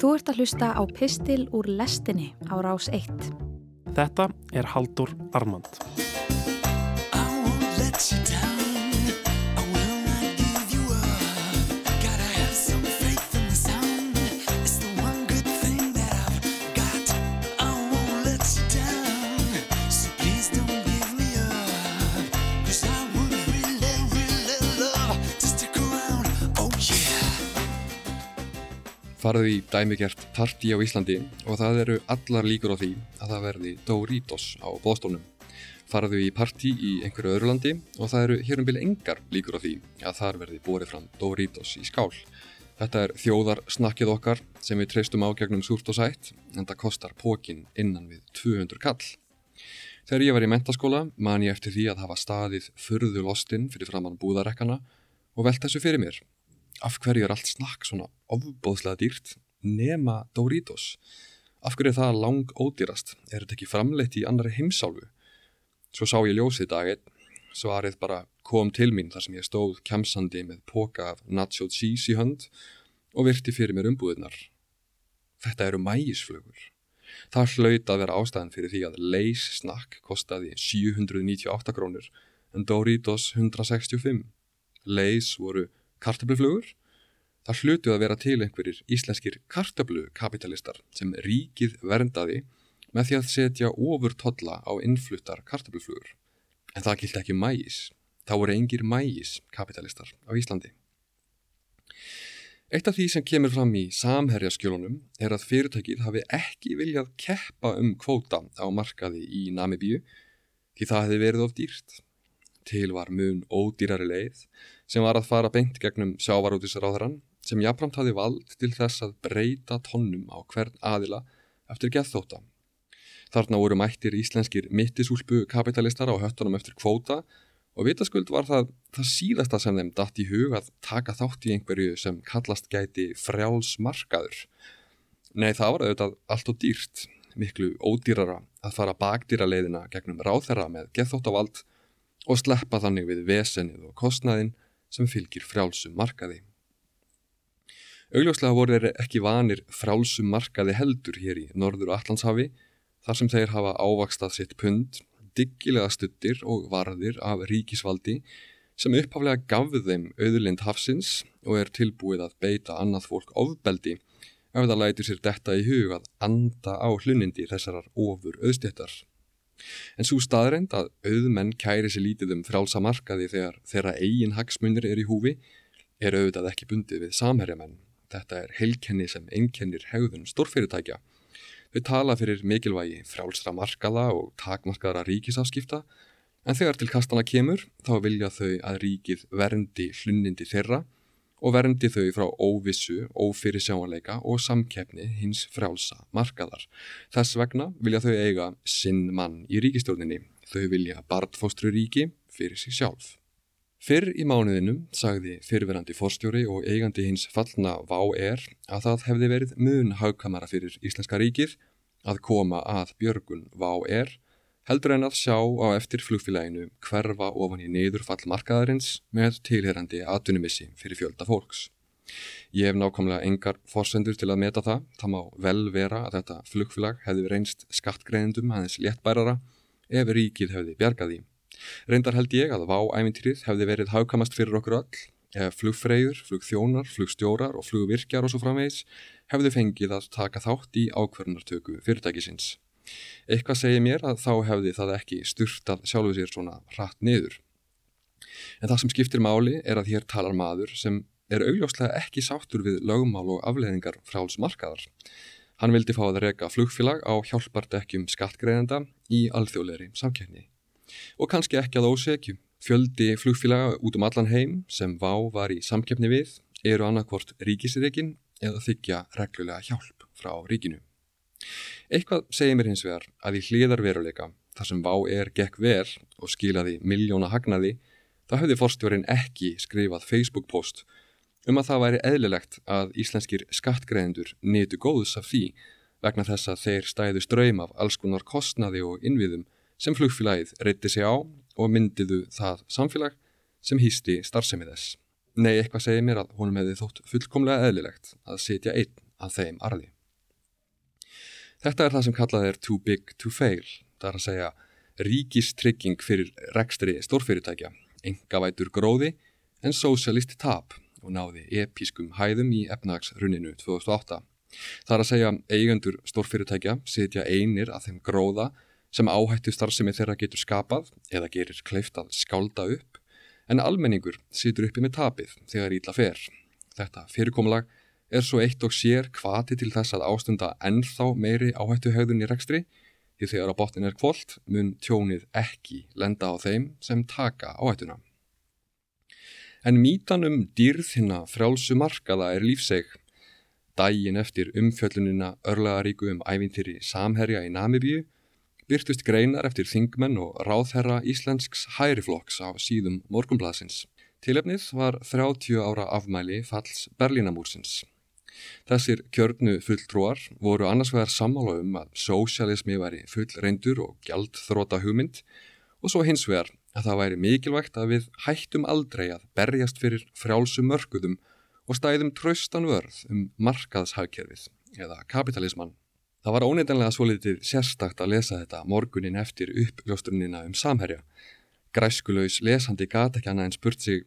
Þú ert að hlusta á Pistil úr lestinni á rás 1. Þetta er Haldur Armand. Farðu í dæmigert partí á Íslandi og það eru allar líkur á því að það verði Doritos á bóðstólnum. Farðu í partí í einhverju öðru landi og það eru hér um byrja engar líkur á því að þar verði borið fram Doritos í skál. Þetta er þjóðar snakkið okkar sem við treystum á gegnum súrt og sætt en það kostar pókin innan við 200 kall. Þegar ég var í mentaskóla man ég eftir því að hafa staðið furðu lostinn fyrir framann búðarekkana og velt þessu fyrir mér af hverju er allt snakk svona ofbóðslega dýrt nema Doritos? Af hverju er það lang ódýrast? Er þetta ekki framleitt í annari heimsálfu? Svo sá ég ljósið daginn, svarið bara kom til mín þar sem ég stóð kemsandi með póka af nacho cheese í hönd og virti fyrir mér umbúðunar. Þetta eru mægisflugur. Það hlaut að vera ástæðan fyrir því að Lays snakk kostaði 798 krónur en Doritos 165. Lays voru kartöfluflugur. Það hlutu að vera til einhverjir íslenskir kartöflukapitalistar sem ríkið verndaði með því að setja ofur tolla á innfluttar kartöfluflugur. En það gilt ekki mægis. Það voru engir mægis kapitalistar á Íslandi. Eitt af því sem kemur fram í samherjaskjölunum er að fyrirtækið hafi ekki viljað keppa um kvóta á markaði í Namibíu því það hefði verið of dýrt. Til var mun ódýrari leið sem var að fara beint gegnum sjávarútisráðarann sem jafnframt hafði vald til þess að breyta tónnum á hvern aðila eftir geðþóta. Þarna voru mættir íslenskir mittisúlpu kapitalistar á höttunum eftir kvóta og vitaskuld var það það síðasta sem þeim datt í hug að taka þátt í einhverju sem kallast gæti frjálsmarkaður. Nei, það var auðvitað allt og dýrt, miklu ódýrara að fara bakdýra leiðina gegnum ráþerra með geðþóttavald og sleppa þannig við vesenið og kostnaðin sem fylgir frjálsum markaði. Augljóslega voru þeir ekki vanir frjálsum markaði heldur hér í norður Allandshafi þar sem þeir hafa ávakstað sitt pund, diggilega stuttir og varðir af ríkisvaldi sem upphaflega gafðu þeim auðlind hafsins og er tilbúið að beita annað fólk ofbeldi ef það lætur sér detta í hug að anda á hlunindi þessarar ofur auðstéttar. En svo staðreind að auðmenn kæri sér lítið um frjálsa markaði þegar þeirra eigin hagsmunir er í húfi er auðvitað ekki bundið við samherjamenn. Þetta er heilkenni sem einkennir hegðun stórfyrirtækja. Þau tala fyrir mikilvægi frjálsra markaða og takmarkaðara ríkisafskipta en þegar til kastana kemur þá vilja þau að ríkið verndi hlunnindi þeirra og verndi þau frá óvissu, ófyrirsjáanleika og samkeppni hins frjálsa markaðar. Þess vegna vilja þau eiga sinn mann í ríkistjórninni. Þau vilja bartfóstru ríki fyrir sig sjálf. Fyrr í mánuðinum sagði fyrirverandi forstjóri og eigandi hins fallna VÁR að það hefði verið mun hagkamara fyrir Íslenska ríkið að koma að björgun VÁR heldur en að sjá á eftir flugfélaginu hverfa ofan í niðurfall markaðarins með tilherandi atvinnumissi fyrir fjölda fólks. Ég hef nákvæmlega engar forsendur til að meta það, það má vel vera að þetta flugfélag hefði reynst skattgreðendum aðeins léttbærara ef ríkið hefði bjargað því. Reyndar held ég að váævintýrið hefði verið hagkamast fyrir okkur öll ef flugfreyjur, flugþjónar, flugstjórar og flugvirkjar og svo framvegis hefðu fengið að taka þátt í ákverðnartöku fyrirtækisins. Eitthvað segir mér að þá hefði það ekki styrtað sjálfu sér svona hratt niður. En það sem skiptir máli er að hér talar maður sem er augljóslega ekki sáttur við lögmál og afleðingar fráls markaðar. Hann vildi fá að reyka flugfélag á hjálpardekkjum skattgreðenda í alþjóðleiri samkjörni. Og kannski ekki að ósegju. Fjöldi flugfélaga út um allan heim sem VÁ var í samkeppni við eru annarkvort ríkisreikin eða þykja reglulega hjálp frá ríkinu. Eitthvað segir mér hins vegar að í hliðar veruleika þar sem VÁ er gekk vel og skilaði miljóna hagnaði þá hefði forstjórin ekki skrifað Facebook post um að það væri eðlilegt að íslenskir skattgreðendur nýtu góðs af því vegna þess að þeir stæðu ströym af alls konar kostnaði og innviðum sem flugfélagið reytti sig á og myndiðu það samfélag sem hýsti starfsemi þess. Nei, eitthvað segir mér að honum hefði þótt fullkomlega eðlilegt að setja einn að þeim arði. Þetta er það sem kallað er too big to fail, það er að segja ríkistrygging fyrir rekstri stórfyrirtækja, engavætur gróði en sósialisti tap og náði episkum hæðum í efnagsruninu 2008. Það er að segja eigendur stórfyrirtækja sitja einir að þeim gróða sem áhættu starfsemi þeirra getur skapað eða gerir kleift að skálda upp en almenningur situr uppi með tapið þegar ítla fer. Þetta fyrirkomulag er svo eitt og sér kvati til þess að ástunda ennþá meiri áhættu höfðun í rekstri því þegar á botnin er kvólt mun tjónið ekki lenda á þeim sem taka áhættuna. En mítan um dýrð hinna frjálsu markaða er lífseg. Dægin eftir umfjöllunina örlegaríku um ævintýri samherja í Namibíu byrtust greinar eftir þingmenn og ráðherra íslensks hæriflokks á síðum morgunblasins. Tilefnið var 30 ára afmæli falls Berlínamúrsins. Þessir kjörnu fulltrúar voru annars vegar sammála um að sósialismi væri full reyndur og gjaldþróta hugmynd og svo hins vegar að það væri mikilvægt að við hættum aldrei að berjast fyrir frjálsum mörguðum og stæðum traustan vörð um markaðshagkerfið eða kapitalismann. Það var óneitanlega svo litið sérstakt að lesa þetta morgunin eftir uppljóstrunina um samherja. Græskulegs lesandi gata ekki annað en spurt sig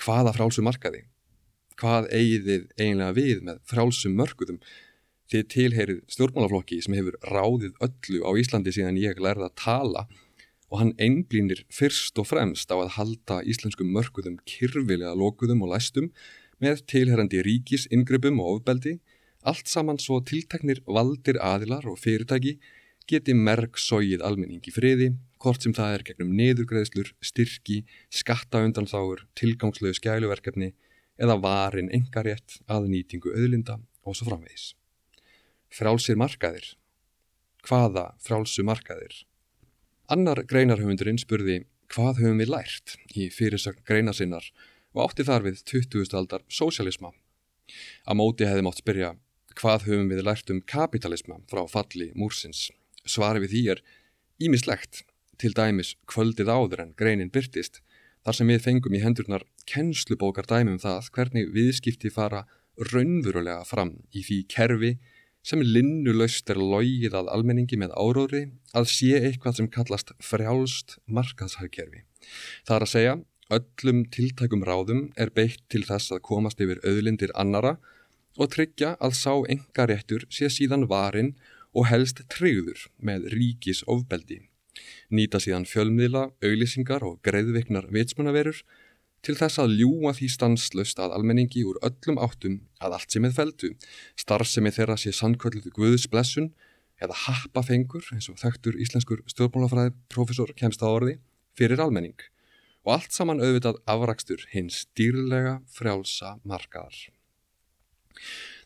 hvaða frálsum markaði? Hvað eigið eiginlega við með frálsum mörguðum? Þið tilheyrið stjórnmálaflokki sem hefur ráðið öllu á Íslandi síðan ég lærði að tala og hann einblýnir fyrst og fremst á að halda íslenskum mörguðum kyrfilega lokuðum og læstum með tilherrandi ríkis, ingripum og ofbeldi allt saman svo tilteknir valdir aðilar og fyrirtæki geti merk sóið almenningi friði, hvort sem það er gegnum neðurgreðslur, styrki, skattaundanþáur, tilgangslegu skæluverkefni eða varin engarétt að nýtingu auðlinda og svo framvegis. Frálsir markaðir. Hvaða frálsu markaðir? Annar greinarhöfundurinn spurði hvað höfum við lært í fyrirsögn greinarsinnar og átti þar við 20. aldar sósialisma. Á móti hefði mátt spyrja hvað höfum við lært um kapitalisma frá falli múrsins. Svari við því er ímislegt, til dæmis kvöldið áður en greinin byrtist, þar sem við fengum í hendurnar kennslubókar dæmum það hvernig viðskipti fara raunverulega fram í því kerfi sem linnulaust er logið að almenningi með áróðri að sé eitthvað sem kallast frjálst markaðshagkerfi. Það er að segja, öllum tiltækum ráðum er beitt til þess að komast yfir auðlindir annara og tryggja að sá engaréttur sé síðan varin og helst tryggður með ríkis ofbeldi. Nýta síðan fjölmiðla, auglýsingar og greiðveiknar vitsmunaverur til þess að ljúa því stanslust að almenningi úr öllum áttum að allt sem er feldu, starfsemi þeirra sé sannkvölduð Guðs blessun eða happafengur eins og þekktur íslenskur stjórnmálafræði profesor kemst á orði fyrir almenning og allt saman auðvitað afrakstur hins dýrlega frjálsa markaðar.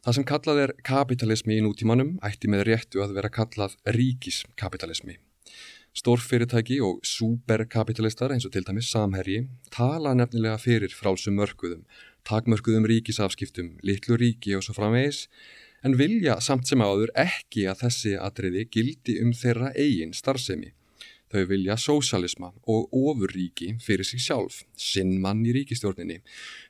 Það sem kallað er kapitalismi í nútímanum ætti með réttu að vera kallað ríkiskapitalismi. Stórfyrirtæki og superkapitalistar eins og til dæmis samherji tala nefnilega fyrir frálsum mörguðum, takmörguðum ríkisafskiptum, litlu ríki og svo framvegis, en vilja samt sem áður ekki að þessi atriði gildi um þeirra eigin starfsemi. Þau vilja sósalisma og ofurríki fyrir sig sjálf, sinn mann í ríkistjórninni.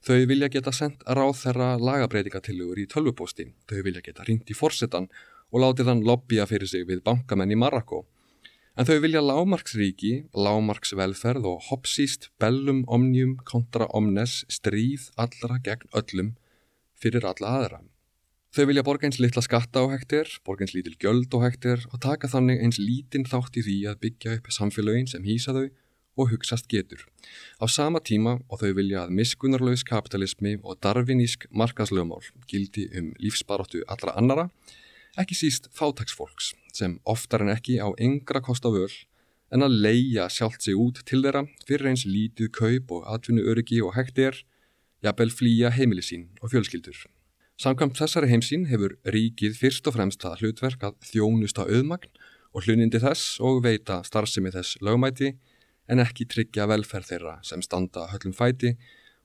Þau vilja geta sendt ráð þeirra lagabreitingatillögur í tölvupósti. Þau vilja geta ringt í forsetan og látið hann lobbya fyrir sig við bankamenn í Marrakó. En þau vilja lámarksríki, lámarksvelferð og hoppsíst bellum omnium kontra omnes stríð allra gegn öllum fyrir alla aðra. Þau vilja borga eins litla skatta á hektir, borga eins lítil gjöld á hektir og taka þannig eins lítinn þátt í því að byggja upp samfélögin sem hýsa þau og hugsast getur. Á sama tíma og þau vilja að miskunarlaus kapitalismi og darvinísk markaslögmál gildi um lífsbaróttu allra annara, ekki síst fátæksfólks sem oftar en ekki á yngra kost á völ en að leia sjálft sig út til þeirra fyrir eins lítið kaup og atvinnu öryggi og hektir, jafnvel flýja heimili sín og fjölskyldur. Samkvæmt þessari heimsín hefur ríkið fyrst og fremst það hlutverk að þjónusta auðmagn og hlunindi þess og veita starfsemi þess lögmæti en ekki tryggja velferð þeirra sem standa höllum fæti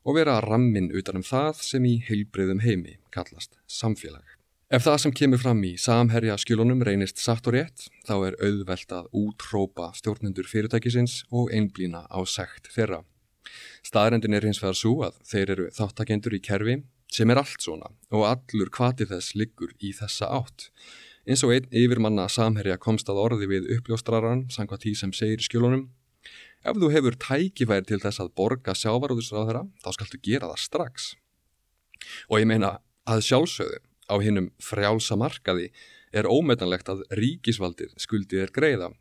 og vera rammin utanum það sem í heilbreyðum heimi kallast samfélag. Ef það sem kemur fram í samherja skjölunum reynist satt og rétt, þá er auðvelt að útrópa stjórnendur fyrirtækisins og einblýna á sekt þeirra. Staðrendin er hins vegar svo að þeir eru þáttakendur í kerfi sem er allt svona og allur kvati þess liggur í þessa átt. Eins og einn yfirmanna samherja komst að orði við uppljóstraran, sangvað því sem segir í skjólunum. Ef þú hefur tækifæri til þess að borga sjávarúðusráðara, þá skaltu gera það strax. Og ég meina að sjálfsögðu á hinnum frjálsa markaði er ómetanlegt að ríkisvaldið skuldið er greiða.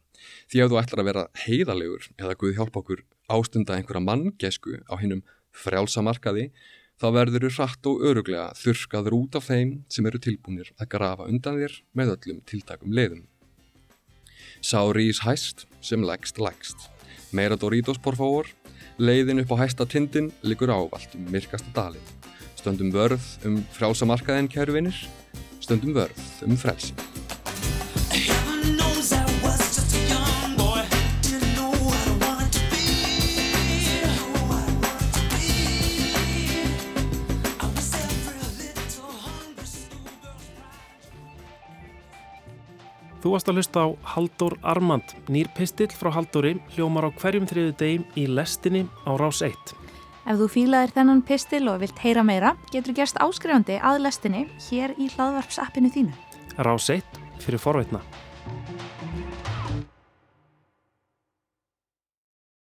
Því að þú ætlar að vera heiðalegur eða Guð hjálpa okkur ástunda einhverja manngesku á hinnum frjálsa markaði, þá verður þú hratt og öruglega þurrkaður út af þeim sem eru tilbúinir að grafa undan þér með öllum tiltakum leiðum. Sá rís hæst sem leggst leggst. Meira Doritos por favor, leiðin upp á hæsta tindin liggur ávalt um myrkasta dalin. Stöndum vörð um frjálsa markaðin, kæru vinnir, stöndum vörð um frelsi. Þú varst að hlusta á Haldur Armand, nýr pistill frá Halduri, hljómar á hverjum þriðu degim í lestinni á rás 1. Ef þú fílaðir þennan pistil og vilt heyra meira, getur gerst áskrifandi að lestinni hér í hlaðvarpsappinu þínu. Rás 1 fyrir forveitna.